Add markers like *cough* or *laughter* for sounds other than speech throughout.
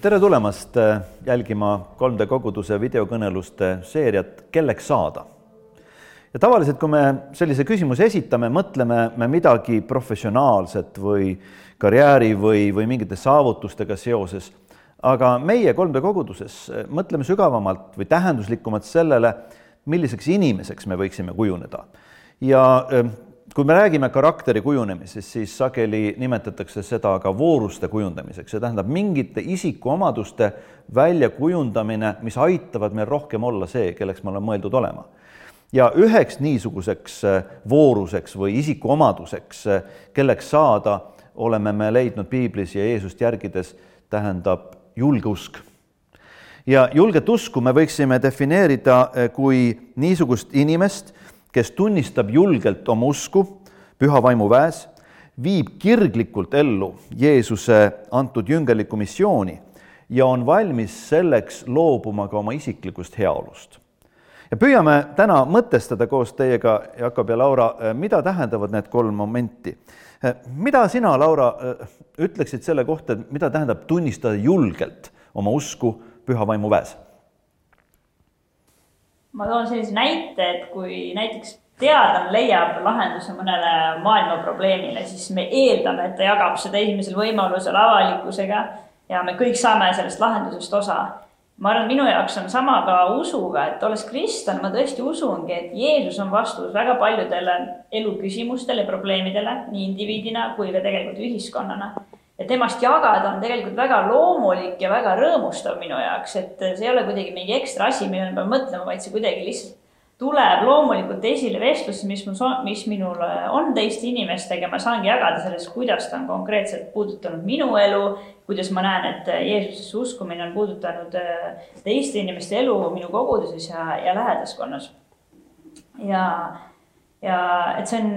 tere tulemast äh, jälgima 3D koguduse videokõneluste seeriat Kelleks saada. ja tavaliselt, kui me sellise küsimuse esitame, mõtleme me midagi professionaalset või karjääri või, või mingite saavutustega seoses. aga meie 3D koguduses äh, mõtleme sügavamalt või tähenduslikumalt sellele, milliseks inimeseks me võiksime kujuneda. ja äh, kui me räägime karakteri kujunemisest, siis sageli nimetatakse seda ka vooruste kujundamiseks, see tähendab mingite isikuomaduste väljakujundamine, mis aitavad meil rohkem olla see, kelleks me oleme mõeldud olema. ja üheks niisuguseks äh, vooruseks või isikuomaduseks, äh, kelleks saada, oleme me leidnud piiblis ja Jeesust järgides, tähendab julgeusk. ja julget usku me võiksime defineerida äh, kui niisugust inimest, kes tunnistab julgelt oma usku püha vaimu väes, viib kirglikult ellu Jeesuse antud jüngerlikku missiooni ja on valmis selleks loobuma ka oma isiklikust heaolust. ja püüame täna mõtestada koos teiega, Jakob ja Laura, mida tähendavad need kolm momenti. mida sina, Laura, ütleksid selle kohta, et mida tähendab tunnistada julgelt oma usku püha vaimu väes? Ma toon sellise näite, et kui näiteks teadlane leiab lahenduse mõnele maailma probleemile, siis me eeldame, et ta jagab seda esimesel võimalusel avalikkusega ja me kõik saame sellest lahendusest osa. ma arvan, minu jaoks on sama ka usuga, et olles kristlane, ma tõesti usungi, et Jeesus on vastus väga paljudele eluküsimustele ja probleemidele nii indiviidina kui ka tegelikult ühiskonnana ja temast jagada on tegelikult väga loomulik ja väga rõõmustav minu jaoks, et see ei ole kuidagi mingi ekstra asi, millele ma pean mõtlema, vaid see kuidagi lihtsalt tuleb loomulikult esile vestluses, mis mul, mis minul on teiste inimestega, ma saangi jagada sellest, kuidas ta on konkreetselt puudutanud minu elu, kuidas ma näen, et Jeesusesse uskumine on puudutanud äh, teiste inimeste elu minu koguduses ja, ja lähedaskonnas. ja, ja et see on,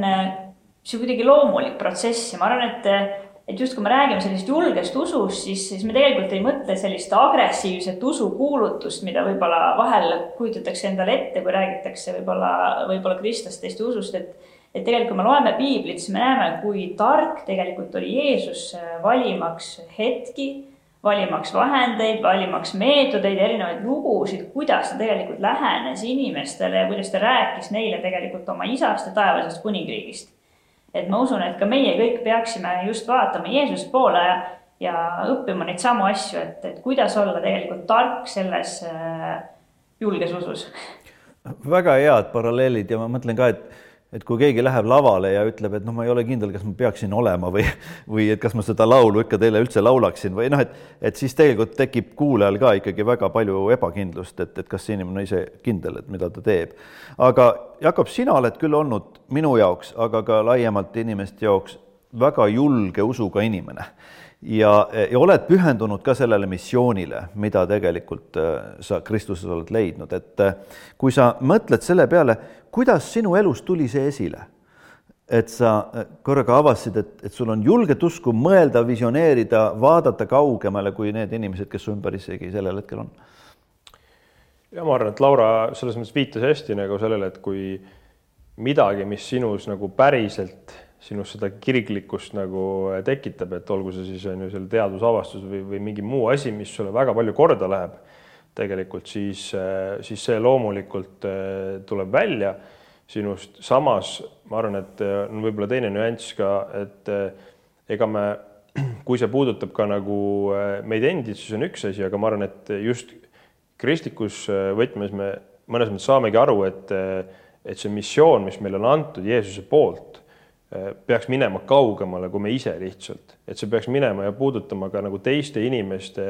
see on kuidagi loomulik protsess ja ma arvan, et et just kui me räägime sellisest julgest usust, siis, siis me tegelikult ei mõtle sellist agressiivset usukuulutust, mida võib-olla vahel kujutatakse endale ette, kui räägitakse võib-olla, võib-olla kristlastest ja usust, et et tegelikult, kui me loeme piiblit, siis me näeme, kui tark tegelikult oli Jeesus valimaks hetki, valimaks vahendeid, valimaks meetodeid, erinevaid lugusid, kuidas ta tegelikult lähenes inimestele ja kuidas ta rääkis neile tegelikult oma isast ja taevasest kuningriigist et ma usun, et ka meie kõik peaksime just vaatama Jeesuse poole ja, ja õppima neid samu asju, et, et kuidas olla tegelikult tark selles äh, julges usus. väga head paralleelid ja ma mõtlen ka, et et kui keegi läheb lavale ja ütleb, et noh, ma ei ole kindel, kas ma peaksin olema või, või et kas ma seda laulu ikka teile üldse laulaksin või noh, et, et siis tegelikult tekib kuulajal ka ikkagi väga palju ebakindlust, et, et kas see inimene on ise kindel, et mida ta teeb. aga Jakob, sina oled küll olnud minu jaoks, aga ka laiemalt inimeste jaoks väga julge usuga inimene ja, ja oled pühendunud ka sellele missioonile, mida tegelikult äh, sa Kristuses oled leidnud, et äh, kui sa mõtled selle peale, kuidas sinu elus tuli see esile? et sa korraga avastasid, et, et sul on julget usku mõelda, visioneerida, vaadata kaugemale kui need inimesed, kes su ümber isegi sellel hetkel on. ja ma arvan, et Laura selles mõttes viitas hästi nagu sellele, et kui midagi, mis sinus nagu päriselt sinus seda kirglikkust nagu tekitab, et olgu see siis on ju seal teadusavastus või, või mingi muu asi, mis sulle väga palju korda läheb tegelikult siis, siis see loomulikult äh, tuleb välja sinust. samas ma arvan, et äh, on võib-olla teine nüanss ka, et ega me, *clears throat* kui see puudutab ka nagu meid endid, siis on üks asi, aga ma arvan, et just kristlikus võtmes me mõnes mõttes saamegi aru, et, et see missioon, mis meile on antud Jeesuse poolt, peaks minema kaugemale kui me ise lihtsalt, et see peaks minema ja puudutama ka nagu teiste inimeste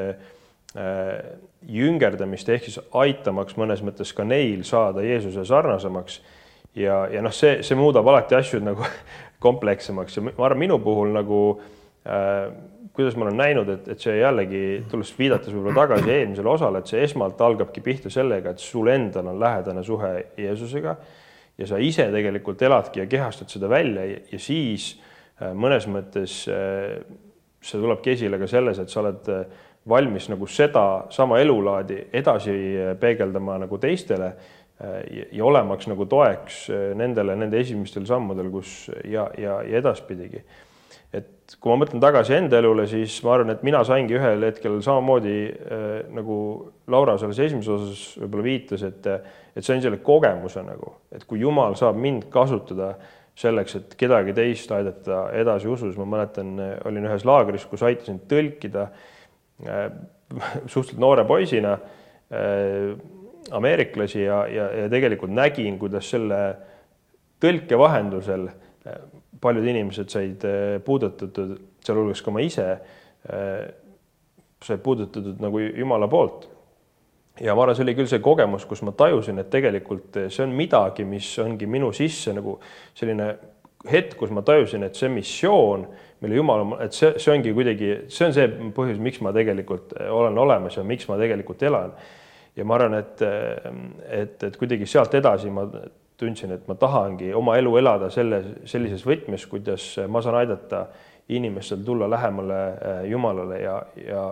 Äh, jüngerdamist ehk siis aitamaks mõnes mõttes ka neil saada Jeesuse sarnasemaks. ja, ja noh, see, see muudab alati asju nagu *laughs* komplekssemaks. Ja ma arvan, minu puhul nagu äh, kuidas ma olen näinud, et, et see jällegi, tulles viidates võib-olla tagasi eelmisele osale, et see esmalt algabki pihta sellega, et sul endal on lähedane suhe Jeesusega ja sa ise tegelikult eladki ja kehastad seda välja ja, siis äh, mõnes mõttes äh, see tulebki esile ka selles, et sa oled äh, valmis nagu seda sama elulaadi edasi peegeldama nagu teistele ja, olemaks nagu toeks nendele, nende esimestel sammudel, kus ja, ja, ja edaspidigi. Et kui ma mõtlen tagasi enda elule, siis ma arvan, et mina saingi ühel hetkel samamoodi äh, nagu Laura selles esimeses osas võib-olla viitas, et, et sain selle kogemuse nagu, et kui Jumal saab mind kasutada selleks, et kedagi teist aidata edasi usus, ma mäletan, olin ühes laagris, kus aitasin tõlkida äh, *laughs* suhteliselt noore poisina äh, ameeriklasi ja, ja, ja tegelikult nägin, kuidas selle tõlke vahendusel äh, paljud inimesed said äh, puudutatud, sealhulgas ka ma ise, äh, said puudutatud nagu Jumala poolt. ja ma arvan, see oli küll see kogemus, kus ma tajusin, et tegelikult see on midagi, mis ongi minu sisse nagu selline hetk, kus ma tajusin, et see missioon, mille Jumal, et see, see ongi kuidagi, see on see põhjus, miks ma tegelikult olen olemas ja miks ma tegelikult elan. ja ma arvan, et, et, et kuidagi sealt edasi ma tundsin, et ma tahangi oma elu elada selle, sellises võtmes, kuidas ma saan aidata inimestel tulla lähemale äh, Jumalale ja, ja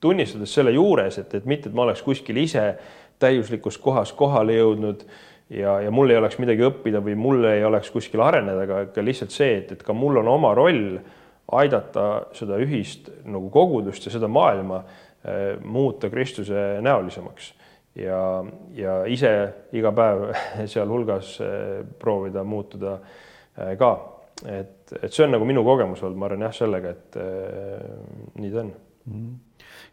tunnistades selle juures, et, et mitte, et ma oleks kuskil ise täiuslikus kohas kohale jõudnud ja, ja mul ei oleks midagi õppida või mul ei oleks kuskil areneda, aga ka lihtsalt see, et, et ka mul on oma roll aidata seda ühist nagu kogudust ja seda maailma äh, muuta Kristuse näolisemaks ja, ja ise iga päev *laughs* sealhulgas eh, proovida muutuda eh, ka. et, et see on nagu minu kogemus olnud, ma arvan jah, sellega, et äh, nii ta on mhm.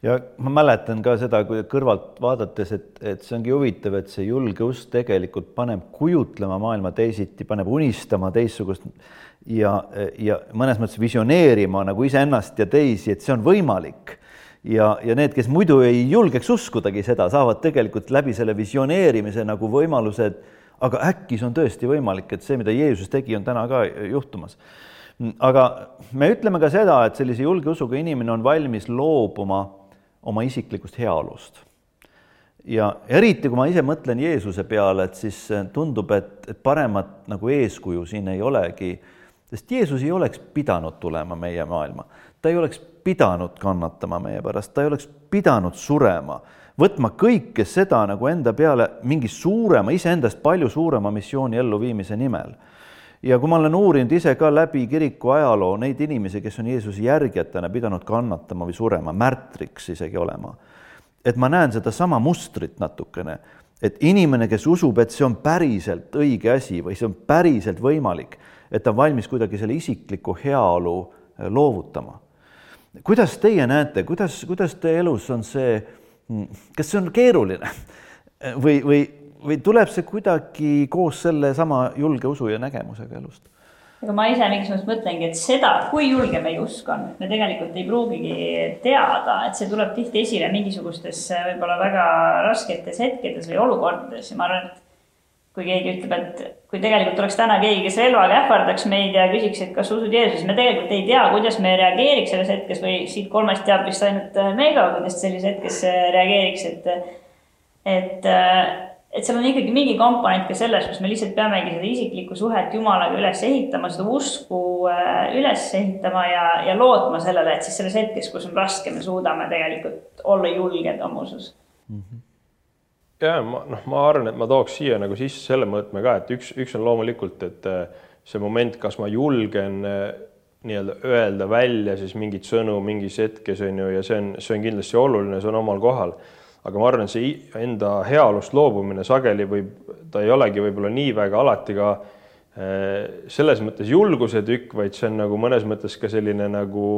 ja ma mäletan ka seda, kui kõrvalt vaadates, et, et see ongi huvitav, et see julge usk tegelikult paneb kujutlema maailma teisiti, paneb unistama teistsugust ja, ja mõnes mõttes visioneerima nagu iseennast ja teisi, et see on võimalik ja, ja need, kes muidu ei julgeks uskudagi seda, saavad tegelikult läbi selle visioneerimise nagu võimalused, aga äkki see on tõesti võimalik, et see, mida Jeesus tegi, on täna ka juhtumas. aga me ütleme ka seda, et sellise julge usuga inimene on valmis loobuma oma isiklikust heaolust. ja eriti, kui ma ise mõtlen Jeesuse peale, et siis tundub, et, et paremat nagu eeskuju siin ei olegi, sest Jeesus ei oleks pidanud tulema meie maailma, ta ei oleks pidanud kannatama meie pärast, ta ei oleks pidanud surema, võtma kõike seda nagu enda peale mingi suurema, iseendast palju suurema missiooni elluviimise nimel. ja kui ma olen uurinud ise ka läbi kiriku ajaloo neid inimesi, kes on Jeesuse järgijatena pidanud kannatama või surema, märtriks isegi olema, et ma näen sedasama mustrit natukene, et inimene, kes usub, et see on päriselt õige asi või see on päriselt võimalik, et ta on valmis kuidagi selle isikliku heaolu loovutama. Kuidas teie näete, kuidas, kuidas teie elus on see, kas see on keeruline? Või, või, või tuleb see kuidagi koos sellesama julge usu ja nägemusega elust? Aga ma ise mingis mõttes mõtlengi, et seda, kui julge meie usk on, me tegelikult ei pruugigi teada, et see tuleb tihti esile mingisugustes võib-olla väga rasketes hetkedes või olukordades. Ja ma arvan, et kui keegi ütleb, et kui tegelikult oleks täna keegi, kes relvaga ähvardaks meid ja küsiks, et kas usud Jeesusse, me tegelikult ei tea, kuidas me reageeriks selles hetkes või siit kolmest teab vist ainult äh, Meiga, kuidas sellises hetkes äh, reageeriks, et, et, äh, et seal on ikkagi mingi komponent ka selles, kus me lihtsalt peamegi seda isiklikku suhet Jumalaga üles ehitama, seda usku üles ehitama ja, ja lootma sellele, et siis selles hetkes, kus on raske, me suudame tegelikult olla julged oma usus mm. -hmm ja ma noh, ma arvan, et ma tooks siia nagu sisse selle mõõtme ka, et üks, üks on loomulikult, et äh, see moment, kas ma julgen äh, nii-öelda öelda välja siis mingit sõnu mingis hetkes on ju, ja see on, see on kindlasti oluline, see on omal kohal. Aga ma arvan, et see enda heaolust loobumine sageli võib, ta ei olegi võib-olla nii väga alati ka äh, selles mõttes julguse tükk, vaid see on nagu mõnes mõttes ka selline nagu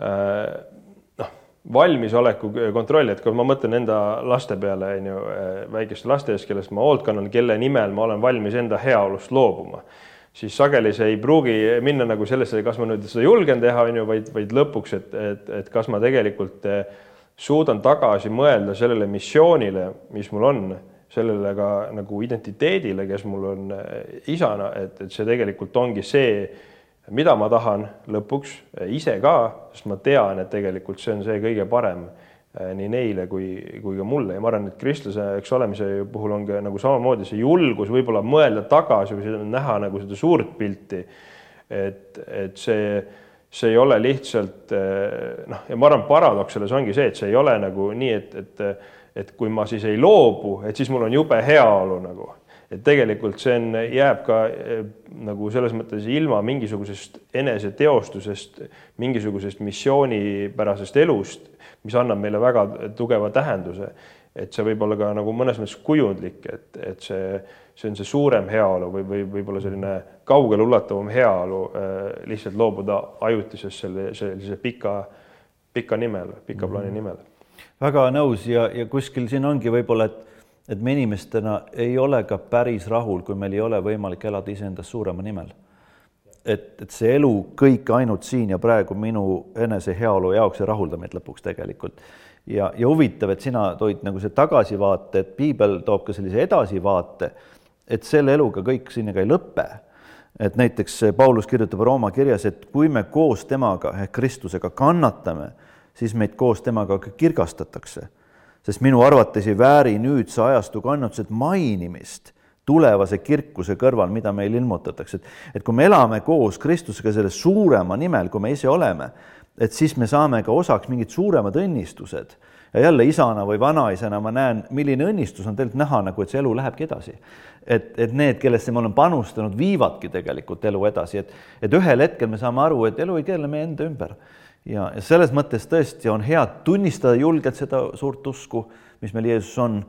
äh, valmisoleku kontroll, et kui ma mõtlen enda laste peale, on ju, äh, väikeste laste ees, kellest ma hoolt kannan, kelle nimel ma olen valmis enda heaolust loobuma, siis sageli see ei pruugi minna nagu sellesse, kas ma nüüd seda julgen teha, on ju, vaid, vaid lõpuks, et, et, et kas ma tegelikult äh, suudan tagasi mõelda sellele missioonile, mis mul on, sellele ka nagu identiteedile, kes mul on äh, isana, et, et see tegelikult ongi see mida ma tahan lõpuks eh, ise ka, sest ma tean, et tegelikult see on see kõige parem eh, nii neile kui, kui ka mulle ja ma arvan, et kristlaseks olemise puhul on ka nagu samamoodi see julgus võib-olla mõelda tagasi või näha nagu seda suurt pilti. et, et see, see ei ole lihtsalt eh, noh, ja ma arvan, paradoks selles ongi see, et see ei ole nagu nii, et, et, et kui ma siis ei loobu, et siis mul on jube heaolu nagu et tegelikult see on, jääb ka eh, nagu selles mõttes ilma mingisugusest eneseteostusest, mingisugusest missioonipärasest elust, mis annab meile väga tugeva tähenduse. Et see võib olla ka nagu mõnes mõttes kujundlik, et, et see, see on see suurem heaolu või, või võib-olla selline kaugeleulatuvam heaolu äh, lihtsalt loobuda ajutisest selle, sellise pika, pika nimel, pika plaani mhm. nimel. väga nõus ja, ja kuskil siin ongi võib-olla, et et me inimestena ei ole ka päris rahul, kui meil ei ole võimalik elada iseendast suurema nimel. et, et see elu kõik ainult siin ja praegu minu enese heaolu jaoks ei rahulda meid lõpuks tegelikult. Ja, ja huvitav, et sina toid nagu see tagasivaate, et piibel toob ka sellise edasivaate, et selle eluga kõik sinna ka ei lõpe. et näiteks Paulus kirjutab Rooma kirjas, et kui me koos temaga ehk Kristusega kannatame, siis meid koos temaga ka kirgastatakse sest minu arvates ei vääri nüüdse ajastu kannatused mainimist tulevase kirkuse kõrval, mida meil ilmutatakse, et, et kui me elame koos Kristusega selle suurema nimel, kui me ise oleme, et siis me saame ka osaks mingid suuremad õnnistused. ja jälle isana või vanaisana ma näen, milline õnnistus on tegelikult näha nagu, et see elu lähebki edasi. et, et need, kellesse ma olen panustanud, viivadki tegelikult elu edasi, et, et ühel hetkel me saame aru, et elu ei keele meie enda ümber ja, ja selles mõttes tõesti on hea tunnistada julgelt seda suurt usku, mis meil Jeesus on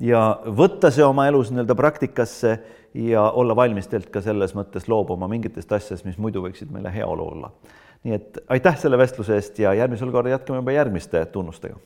ja võtta see oma elus nii-öelda praktikasse ja olla valmis tegelikult ka selles mõttes loobuma mingitest asjadest, mis muidu võiksid meile heaolu olla. Nii et aitäh selle vestluse eest ja järgmisel korral jätkame juba järgmiste tunnustega